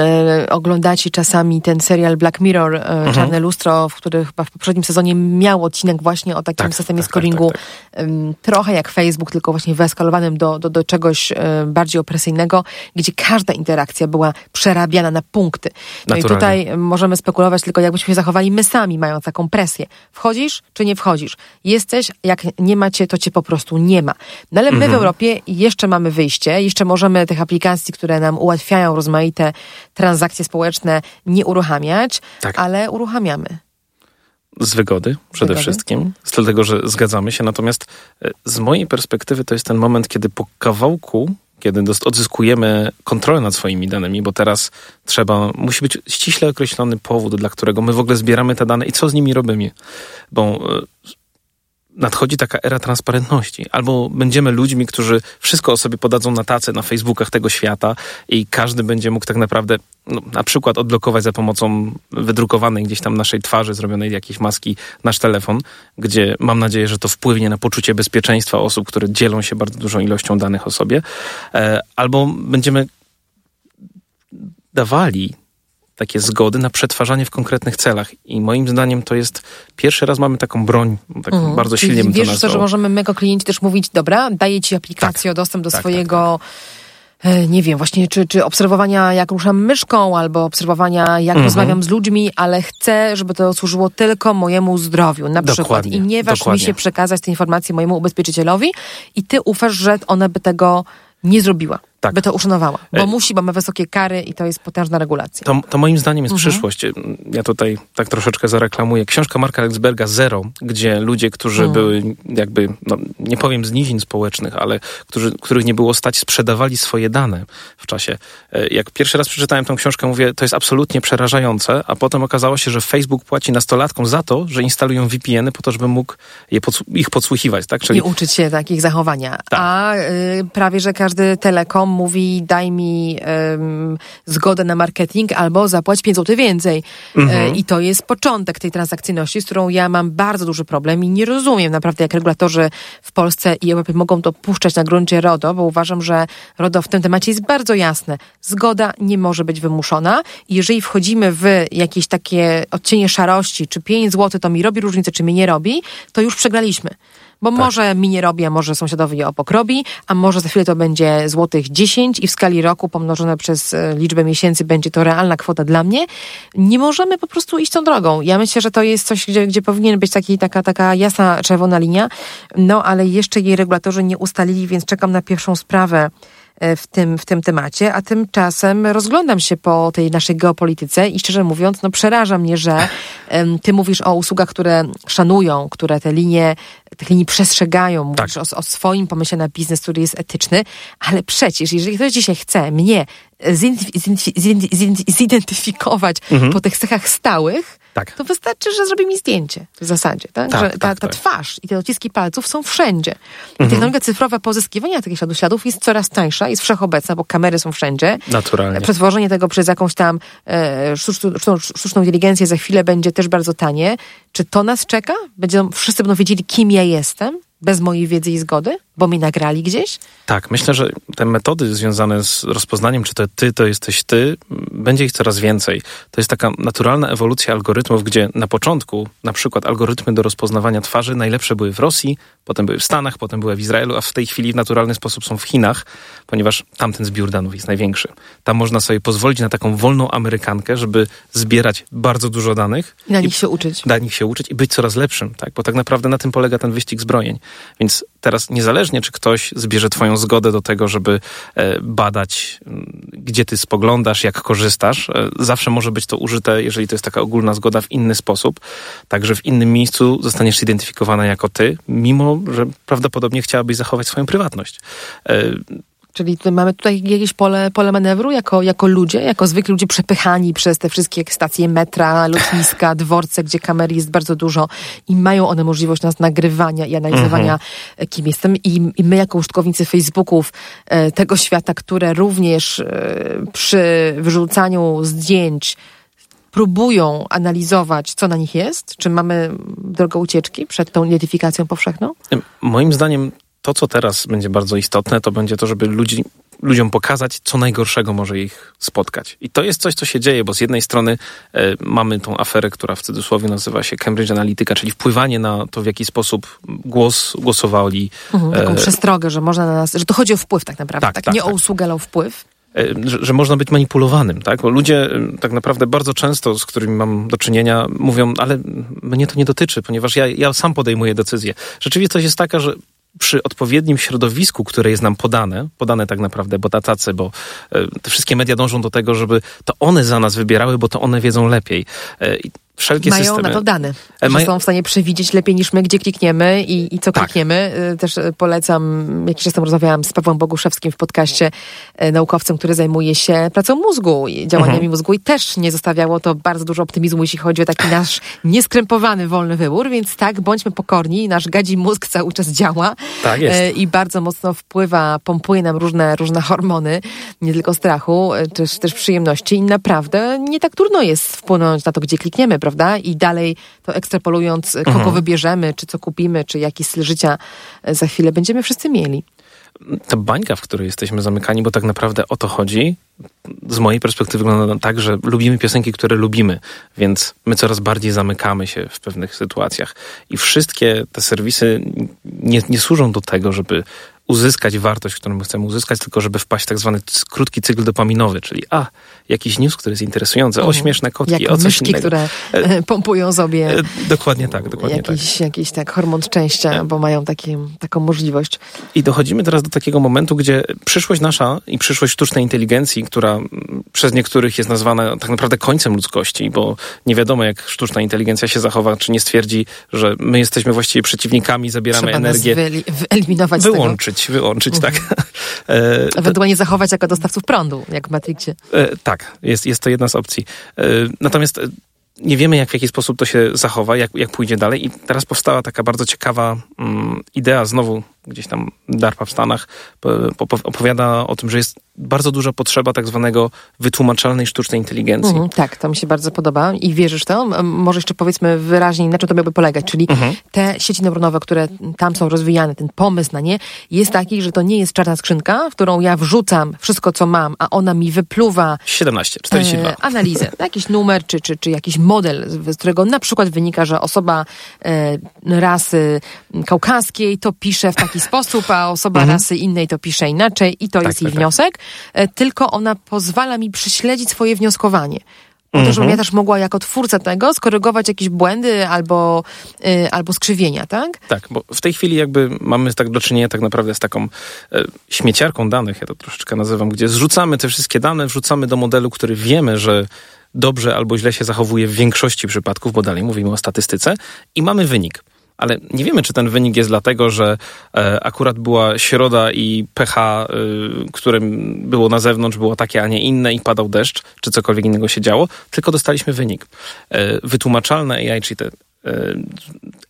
oglądacie czasami ten serial Black Mirror, e, mhm. Czarne Lustro, w którym chyba w poprzednim sezonie miał odcinek właśnie o takim tak, systemie tak, tak scoringu, tak, tak, trochę jak Facebook, tylko właśnie wyeskalowanym do, do, do czegoś e, bardziej opresyjnego, gdzie każda interakcja była przerabiana na punkty. No Naturalnie. i tutaj możemy spekulować tylko, jakbyśmy się zachowali my sami, mając taką presję. Wchodzisz, czy nie wchodzisz? Wchodzisz. Jesteś, jak nie macie, to cię po prostu nie ma. No ale my mhm. w Europie jeszcze mamy wyjście, jeszcze możemy tych aplikacji, które nam ułatwiają rozmaite transakcje społeczne, nie uruchamiać, tak. ale uruchamiamy. Z wygody przede wygody. wszystkim, z dlatego, że zgadzamy się. Natomiast e, z mojej perspektywy to jest ten moment, kiedy po kawałku kiedy odzyskujemy kontrolę nad swoimi danymi, bo teraz trzeba, musi być ściśle określony powód, dla którego my w ogóle zbieramy te dane i co z nimi robimy. Bo e, nadchodzi taka era transparentności. Albo będziemy ludźmi, którzy wszystko o sobie podadzą na tacy na Facebookach tego świata i każdy będzie mógł tak naprawdę no, na przykład odblokować za pomocą wydrukowanej gdzieś tam naszej twarzy, zrobionej jakiejś maski, nasz telefon, gdzie mam nadzieję, że to wpłynie na poczucie bezpieczeństwa osób, które dzielą się bardzo dużą ilością danych o sobie. E, albo będziemy dawali takie zgody na przetwarzanie w konkretnych celach. I moim zdaniem to jest pierwszy raz mamy taką broń, tak mhm. bardzo silnie Czyli bym to Wiesz, że możemy my jako klienci też mówić, dobra, daję ci aplikację tak. o dostęp do tak, swojego tak, tak E, nie wiem, właśnie czy, czy obserwowania, jak ruszam myszką, albo obserwowania, jak mhm. rozmawiam z ludźmi, ale chcę, żeby to służyło tylko mojemu zdrowiu, na dokładnie, przykład. I nie waż mi się przekazać te informacje mojemu ubezpieczycielowi i ty ufasz, że ona by tego nie zrobiła tak. by to uszanowała. Bo musi, bo ma wysokie kary i to jest potężna regulacja. To, to moim zdaniem jest mhm. przyszłość. Ja tutaj tak troszeczkę zareklamuję. Książka Marka Lexberga Zero, gdzie ludzie, którzy mhm. były jakby, no, nie powiem z nizin społecznych, ale którzy, których nie było stać, sprzedawali swoje dane w czasie. E, jak pierwszy raz przeczytałem tę książkę, mówię, to jest absolutnie przerażające, a potem okazało się, że Facebook płaci nastolatkom za to, że instalują VPN-y po to, żeby mógł je podsł ich podsłuchiwać. Tak? Czyli... I uczyć się takich zachowania. Tak. A y, prawie, że każdy telekom mówi daj mi um, zgodę na marketing albo zapłać 5 zł więcej. Mhm. E, I to jest początek tej transakcyjności, z którą ja mam bardzo duży problem i nie rozumiem naprawdę, jak regulatorzy w Polsce i Europie mogą to puszczać na gruncie RODO, bo uważam, że RODO w tym temacie jest bardzo jasne. Zgoda nie może być wymuszona jeżeli wchodzimy w jakieś takie odcienie szarości, czy 5 zł to mi robi różnicę, czy mi nie robi, to już przegraliśmy Bo tak. może mi nie robi, a może sąsiadowi obok robi, a może za chwilę to będzie złotych 10 i w skali roku pomnożone przez e, liczbę miesięcy będzie to realna kwota dla mnie. Nie możemy po prostu iść tą drogą. Ja myślę, że to jest coś, gdzie, gdzie powinien być taki, taka, taka jasna czerwona linia, no ale jeszcze jej regulatorzy nie ustalili, więc czekam na pierwszą sprawę w tym, w tym temacie, a tymczasem rozglądam się po tej naszej geopolityce i szczerze mówiąc, no przeraża mnie, że ty mówisz o usługach, które szanują, które te linie, tych linii przestrzegają, mówisz tak. o, o swoim pomyśle na biznes, który jest etyczny, ale przecież, jeżeli ktoś dzisiaj chce mnie zidentyfikować mhm. po tych cechach stałych, tak. to wystarczy, że zrobi mi zdjęcie w zasadzie. Tak? tak że ta, tak, ta tak. twarz i te odciski palców są wszędzie. I mhm. technologia cyfrowa pozyskiwania takich śladów śladów jest coraz tańsza, jest wszechobecna, bo kamery są wszędzie. Naturalnie. Przetworzenie tego przez jakąś tam e, sztuczną, sztuczną inteligencję za chwilę będzie też bardzo tanie. Czy to nas czeka? Będą, wszyscy będą wiedzieli, kim ja jestem? Bez mojej wiedzy i zgody? Bo mi nagrali gdzieś? Tak, myślę, że te metody związane z rozpoznaniem, czy to ty, to jesteś ty, będzie ich coraz więcej. To jest taka naturalna ewolucja algorytmów, gdzie na początku na przykład algorytmy do rozpoznawania twarzy najlepsze były w Rosji, potem były w Stanach, potem były w Izraelu, a w tej chwili w naturalny sposób są w Chinach, ponieważ tamten zbiór danów jest największy. Tam można sobie pozwolić na taką wolną Amerykankę, żeby zbierać bardzo dużo danych. I na nich się uczyć. Na nich się uczyć i być coraz lepszym, tak? Bo tak naprawdę na tym polega ten wyścig zbrojeń. Więc teraz niezależnie, czy ktoś zbierze twoją zgodę do tego, żeby e, badać, gdzie ty spoglądasz, jak korzystasz, e, zawsze może być to użyte, jeżeli to jest taka ogólna zgoda, w inny sposób. Także w innym miejscu zostaniesz zidentyfikowana jako ty, mimo że prawdopodobnie chciałabyś zachować swoją prywatność. E, Czyli mamy tutaj jakieś pole, pole manewru jako, jako ludzie, jako zwykli ludzie przepychani przez te wszystkie stacje metra, lotniska, dworce, gdzie kamer jest bardzo dużo i mają one możliwość nas nagrywania i analizowania, mhm. kim jestem. I, I, my jako użytkownicy Facebooków e, tego świata, które również e, przy wyrzucaniu zdjęć próbują analizować, co na nich jest? Czy mamy drogę ucieczki przed tą identyfikacją powszechną? Moim zdaniem to, co teraz będzie bardzo istotne, to będzie to, żeby ludzi, ludziom pokazać, co najgorszego może ich spotkać. I to jest coś, co się dzieje, bo z jednej strony e, mamy tą aferę, która w cudzysłowie nazywa się Cambridge Analytica, czyli wpływanie na to, w jaki sposób głos głosowali. Mhm, taką e, przestrogę, że można na nas, że to chodzi o wpływ tak naprawdę. Tak, tak, tak nie tak. o usługę, ale o wpływ e, że, że, można być manipulowanym, tak? Bo ludzie e, tak naprawdę bardzo często, z którymi mam do czynienia, mówią, ale mnie to nie dotyczy, ponieważ ja, ja sam podejmuję decyzje. Rzeczywistość jest taka, że przy odpowiednim środowisku, które jest nam podane, podane tak naprawdę, bo tacy, bo e, te wszystkie media dążą do tego, żeby to one za nas wybierały, bo to one wiedzą lepiej. Wszelkie Mają systemy. na to dane, e, że są w stanie przewidzieć lepiej niż my, gdzie klikniemy i, i co tak. klikniemy. E, też e, polecam, jakiś czas temu rozmawiałam z Pawłem Boguszewskim w podcaście, naukowcem, który zajmuje się pracą mózgu i działaniami mhm. mózgu i też nie zostawiało to bardzo dużo optymizmu, jeśli chodzi o taki nasz nieskrępowany wolny wybór, więc tak, bądźmy pokorni, nasz gadzi mózg cały czas działa tak jest. i bardzo mocno wpływa, pompuje nam różne, różne hormony, nie tylko strachu, też, też przyjemności i naprawdę nie tak trudno jest wpłynąć na to, gdzie klikniemy, prawda? I dalej to ekstrapolując, kogo mhm. wybierzemy, czy co kupimy, czy jaki styl życia e, za chwilę będziemy wszyscy mieli. Ta bańka, w której jesteśmy zamykani, bo tak naprawdę o to chodzi, z mojej perspektywy wygląda tak, że lubimy piosenki, które lubimy, więc my coraz bardziej zamykamy się w pewnych sytuacjach. I wszystkie te serwisy nie, nie służą do tego, żeby uzyskać wartość, którą chcemy uzyskać, tylko żeby wpaść w tak zwany krótki cykl dopaminowy, czyli a, jakiś news, który jest interesujący, o śmieszne kotki, Jak o coś myszki, innego. które e, pompują sobie e, dokładnie tak, dokładnie jakiś, tak. Jakiś tak hormon szczęścia, e. bo mają takie, taką możliwość. I dochodzimy teraz do takiego momentu, gdzie przyszłość nasza i przyszłość sztucznej inteligencji, która przez niektórych jest nazwana tak naprawdę końcem ludzkości, bo nie wiadomo jak sztuczna inteligencja się zachowa, czy nie stwierdzi, że my jesteśmy właściwie przeciwnikami, zabieramy Trzeba energię. Nas wyeliminować wyłączyć, wyłączyć, mhm. tak. Ewentualnie zachować jako dostawców prądu, jak w Matrixie. tak, jest, jest to jedna z opcji. E, natomiast e, nie wiemy, jak w jaki sposób to się zachowa, jak, jak pójdzie dalej. I teraz powstała taka bardzo ciekawa um, idea, znowu gdzieś tam DARPA w Stanach, opowiada o tym, że jest bardzo duża potrzeba tak zwanego wytłumaczalnej sztucznej inteligencji. Mhm, tak, to mi się bardzo podoba i wierzysz to? Może jeszcze powiedzmy wyraźnie, na czym to miałby polegać, czyli mhm. te sieci neuronowe, które tam są rozwijane, ten pomysł na nie, jest taki, że to nie jest czarna skrzynka, w którą ja wrzucam wszystko, co mam, a ona mi wypluwa 17, 42. E, analizę, jakiś numer, czy, czy, czy jakiś model, z którego na przykład wynika, że osoba e, rasy kaukaskiej to pisze w taki sposób, a osoba mhm. rasy innej to pisze inaczej i to tak, jest tak, jej tak. wniosek. E, tylko ona pozwala mi prześledzić swoje wnioskowanie. Po to, żebym ja mhm. też mogła jako twórca tego skorygować jakieś błędy albo, yy, albo skrzywienia, tak? Tak, bo w tej chwili jakby mamy tak do czynienia tak naprawdę z taką e, śmieciarką danych, ja to troszeczkę nazywam, gdzie zrzucamy te wszystkie dane, wrzucamy do modelu, który wiemy, że dobrze albo źle się zachowuje w większości przypadków, bo dalej mówimy o statystyce i mamy wynik ale nie wiemy, czy ten wynik jest dlatego, że e, akurat była środa i pH, e, którym było na zewnątrz, było takie, a nie inne i padał deszcz, czy cokolwiek innego się działo, tylko dostaliśmy wynik. E, wytłumaczalne AI, czyli te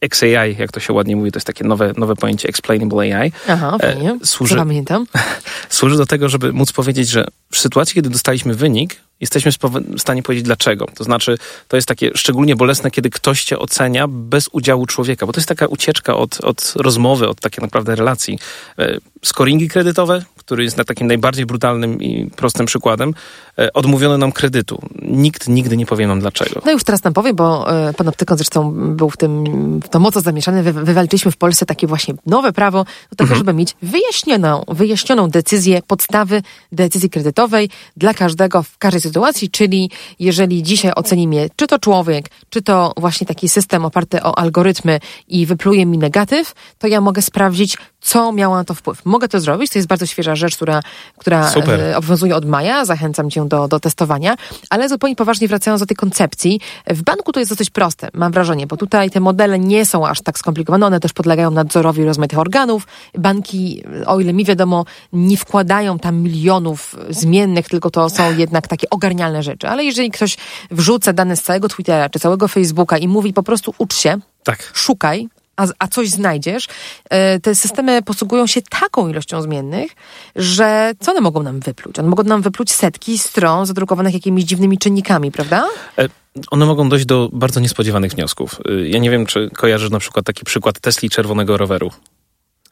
XAI, jak to się ładnie mówi, to jest takie nowe, nowe pojęcie Explainable AI. Aha, fajnie. Służy, pamiętam. służy do tego, żeby móc powiedzieć, że w sytuacji, kiedy dostaliśmy wynik, jesteśmy w stanie powiedzieć dlaczego. To znaczy, to jest takie szczególnie bolesne, kiedy ktoś cię ocenia bez udziału człowieka, bo to jest taka ucieczka od, od rozmowy, od takiej naprawdę relacji. E, scoringi kredytowe, który jest na takim najbardziej brutalnym i prostym przykładem, e, odmówiono nam kredytu. Nikt nigdy nie powie nam dlaczego. No już teraz nam powie, bo e, pan Optykon zresztą był w tym w to mocno zamieszany. Wy, wywalczyliśmy w Polsce takie właśnie nowe prawo do tego, mhm. żeby mieć wyjaśnioną, wyjaśnioną decyzję, podstawy decyzji kredytowej dla każdego w każdej sytuacji, czyli jeżeli dzisiaj oceni mnie czy to człowiek, czy to właśnie taki system oparty o algorytmy i wypluje mi negatyw, to ja mogę sprawdzić, co miało na to wpływ. Mogę to zrobić, to jest bardzo świeża rzecz, która, która e, obowiązuje od maja, zachęcam cię do, do testowania, ale zupełnie poważnie wracając do tej koncepcji, w banku to jest dosyć proste, mam wrażenie, bo tutaj te modele nie są aż tak skomplikowane, one też podlegają nadzorowi rozmaitych organów. Banki, o ile mi wiadomo, nie wkładają tam milionów zmiennych, tylko to są jednak takie ogarnialne rzeczy. Ale jeżeli ktoś wrzuca dane z całego Twittera czy całego Facebooka i mówi po prostu ucz się, tak. szukaj, a, a coś znajdziesz, e, te systemy posługują się taką ilością zmiennych, że co one mogą nam wypluć? One mogą nam wypluć setki stron zadrukowanych jakimiś dziwnymi czynnikami, prawda? E, one mogą dojść do bardzo niespodziewanych wniosków. E, ja nie wiem, czy kojarzysz na przykład taki przykład Tesli czerwonego roweru.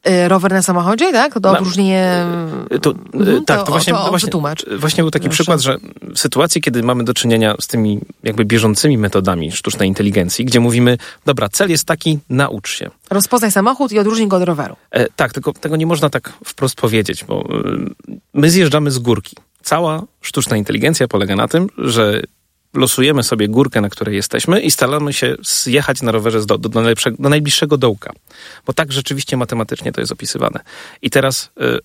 Y, rower na samochodzie, tak? To odróżnienie... Y, to, mhm, tak, to, to właśnie, to właśnie, właśnie był taki Proszę. przykład, że w sytuacji, kiedy mamy do czynienia z tymi jakby bieżącymi metodami sztucznej inteligencji, gdzie mówimy, dobra, cel jest taki, naucz się. Rozpoznaj samochód i odróżnij go od roweru. E, tak, tylko tego nie można tak wprost powiedzieć, bo y, my zjeżdżamy z górki. Cała sztuczna inteligencja polega na tym, że losujemy sobie górkę, na której jesteśmy i staramy się zjechać na rowerze do, do, do, do najbliższego dołka. Bo tak rzeczywiście matematycznie to jest opisywane. I teraz y,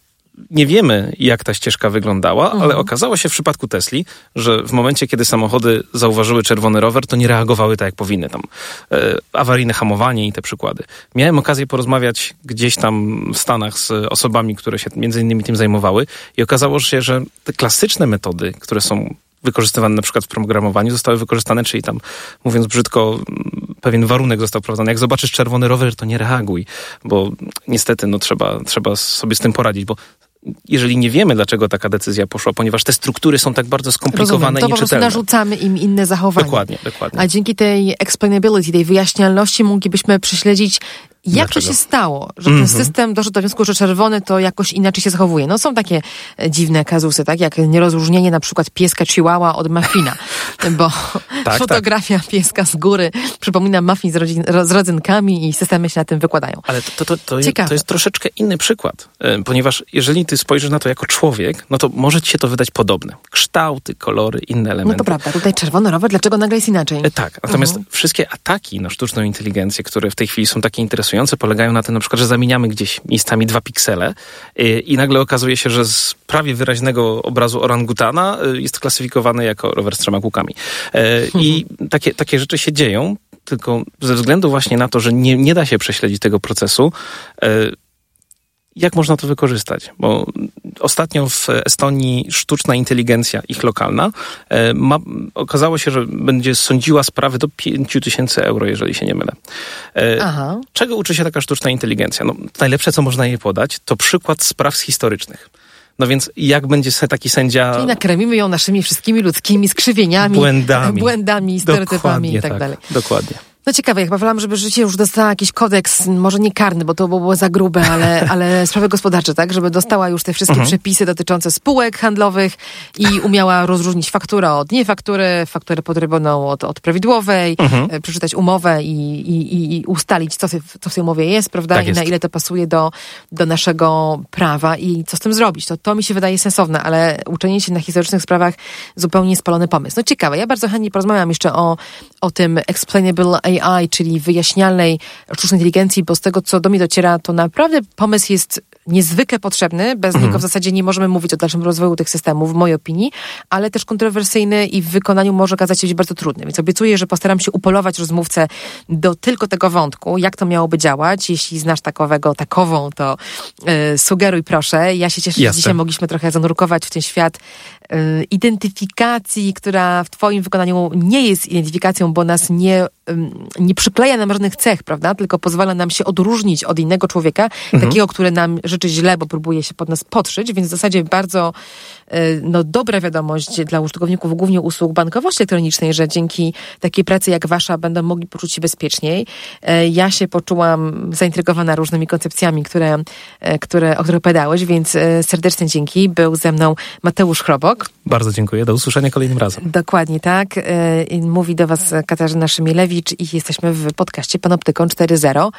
nie wiemy, jak ta ścieżka wyglądała, mhm. ale okazało się w przypadku Tesli, że w momencie, kiedy samochody zauważyły czerwony rower, to nie reagowały tak, jak powinny. Tam y, awaryjne hamowanie i te przykłady. Miałem okazję porozmawiać gdzieś tam w Stanach z osobami, które się między innymi tym zajmowały i okazało się, że te klasyczne metody, które są wykorzystywane na przykład w programowaniu, zostały wykorzystane, czyli tam, mówiąc brzydko, pewien warunek został wprowadzony. Jak zobaczysz czerwony rower, to nie reaguj, bo niestety no, trzeba, trzeba sobie z tym poradzić, bo jeżeli nie wiemy, dlaczego taka decyzja poszła, ponieważ te struktury są tak bardzo skomplikowane Rozumiem, to i nieczytelne. po prostu narzucamy im inne zachowania. Dokładnie, dokładnie. A dzięki tej explainability, tej wyjaśnialności moglibyśmy prześledzić jak Dlaczego? to się stało, że ten mm -hmm. system doszedł do wniosku, że czerwony to jakoś inaczej się zachowuje? No są takie e, dziwne kazusy, tak? Jak nierozróżnienie na przykład pieska chihuahua od mafina, bo tak, tak. fotografia tak. pieska z góry przypomina muffin z, rodzin, z rodzynkami i systemy się na tym wykładają. Ale to, to, to, to, jest, to jest troszeczkę inny przykład, e, ponieważ jeżeli ty spojrzysz na to jako człowiek, no to może ci się to wydać podobne. Kształty, kolory, inne elementy. No to prawda, tutaj czerwony rower, dlaczego nagle jest inaczej? E, tak, natomiast mhm. wszystkie ataki na sztuczną inteligencję, które w tej chwili są takie interesujące, interesujące polegają na tym, na przykład, że zamieniamy gdzieś miejscami dwa piksele i, y, i nagle okazuje się, że z prawie wyraźnego obrazu orangutana y, jest klasyfikowany jako rower z trzema kółkami. E, I mhm. takie, takie rzeczy się dzieją, tylko ze względu właśnie na to, że nie, nie da się prześledzić tego procesu, jak można to wykorzystać? Bo ostatnio w Estonii sztuczna inteligencja, ich lokalna, e, ma, okazało się, że będzie sądziła sprawy do 5 tysięcy euro, jeżeli się nie mylę. E, Aha. Czego uczy się taka sztuczna inteligencja? No, najlepsze, co można jej podać, to przykład spraw historycznych. No więc jak będzie taki sędzia... Czyli nakremimy ją naszymi wszystkimi ludzkimi skrzywieniami, błędami, błędami stereotypami i tak, tak dalej. Dokładnie. No ciekawe, ja chyba wolałam, żeby życie już dostała jakiś kodeks, może nie karny, bo to było za grube, ale, ale sprawy gospodarcze, tak? Żeby dostała już te wszystkie mhm. przepisy dotyczące spółek handlowych i umiała rozróżnić fakturę od niefaktury, fakturę podrobioną od, od prawidłowej, mhm. E, przeczytać umowę i, i, i ustalić, co, co w tej umowie jest, prawda? Tak I na ile to pasuje do, do naszego prawa i co z tym zrobić. To, to mi się wydaje sensowne, ale uczenie się na historycznych sprawach zupełnie spalony pomysł. No ciekawe, ja bardzo chętnie porozmawiam jeszcze o, o tym explainable AI, czyli wyjaśnialnej sztucznej inteligencji, bo z tego, co do mnie dociera, to naprawdę pomysł jest niezwykle potrzebny. Bez mhm. niego w zasadzie nie możemy mówić o dalszym rozwoju tych systemów, w mojej opinii, ale też kontrowersyjny i w wykonaniu może okazać się być bardzo trudny. Więc obiecuję, że postaram się upolować rozmówcę do tylko tego wątku, jak to miałoby działać. Jeśli znasz takowego, takową, to yy, sugeruj proszę. Ja się cieszę, Jasne. że dzisiaj mogliśmy trochę zanurkować w ten świat yy, identyfikacji, która w twoim wykonaniu nie jest identyfikacją, bo nas nie, nie przykleja nam żadnych cech, prawda? Tylko pozwala nam się odróżnić od innego człowieka, mhm. takiego, który nam rzeczy źle, bo próbuje się pod nas podszyć, więc w zasadzie bardzo e, no, dobra wiadomość dla użytkowników głównie usług bankowości elektronicznej, że dzięki takiej pracy jak wasza będą mogli poczuć się bezpieczniej. E, ja się poczułam zaintrygowana różnymi koncepcjami, które, e, które, o których opowiadałeś, więc serdeczne dzięki. Był ze mną Mateusz Chrobok. Bardzo dziękuję. Do usłyszenia kolejnym razem. Dokładnie tak. Mówi do was Katarzyna Szymielewicz i jesteśmy w podcaście Panoptykon 4.0.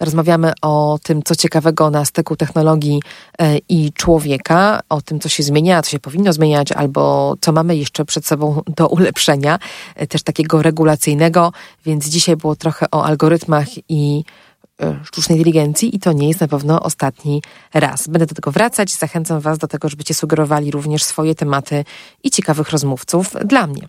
Rozmawiamy o tym, co ciekawego na styku technologii e, i człowieka, o tym, co się zmienia, co się powinno zmieniać, albo co mamy jeszcze przed sobą do ulepszenia, e, też takiego regulacyjnego, więc dzisiaj było trochę o algorytmach i e, sztucznej inteligencji i to nie jest na pewno ostatni raz. Będę do tego wracać. Zachęcam Was do tego, żebyście sugerowali również swoje tematy i ciekawych rozmówców dla mnie.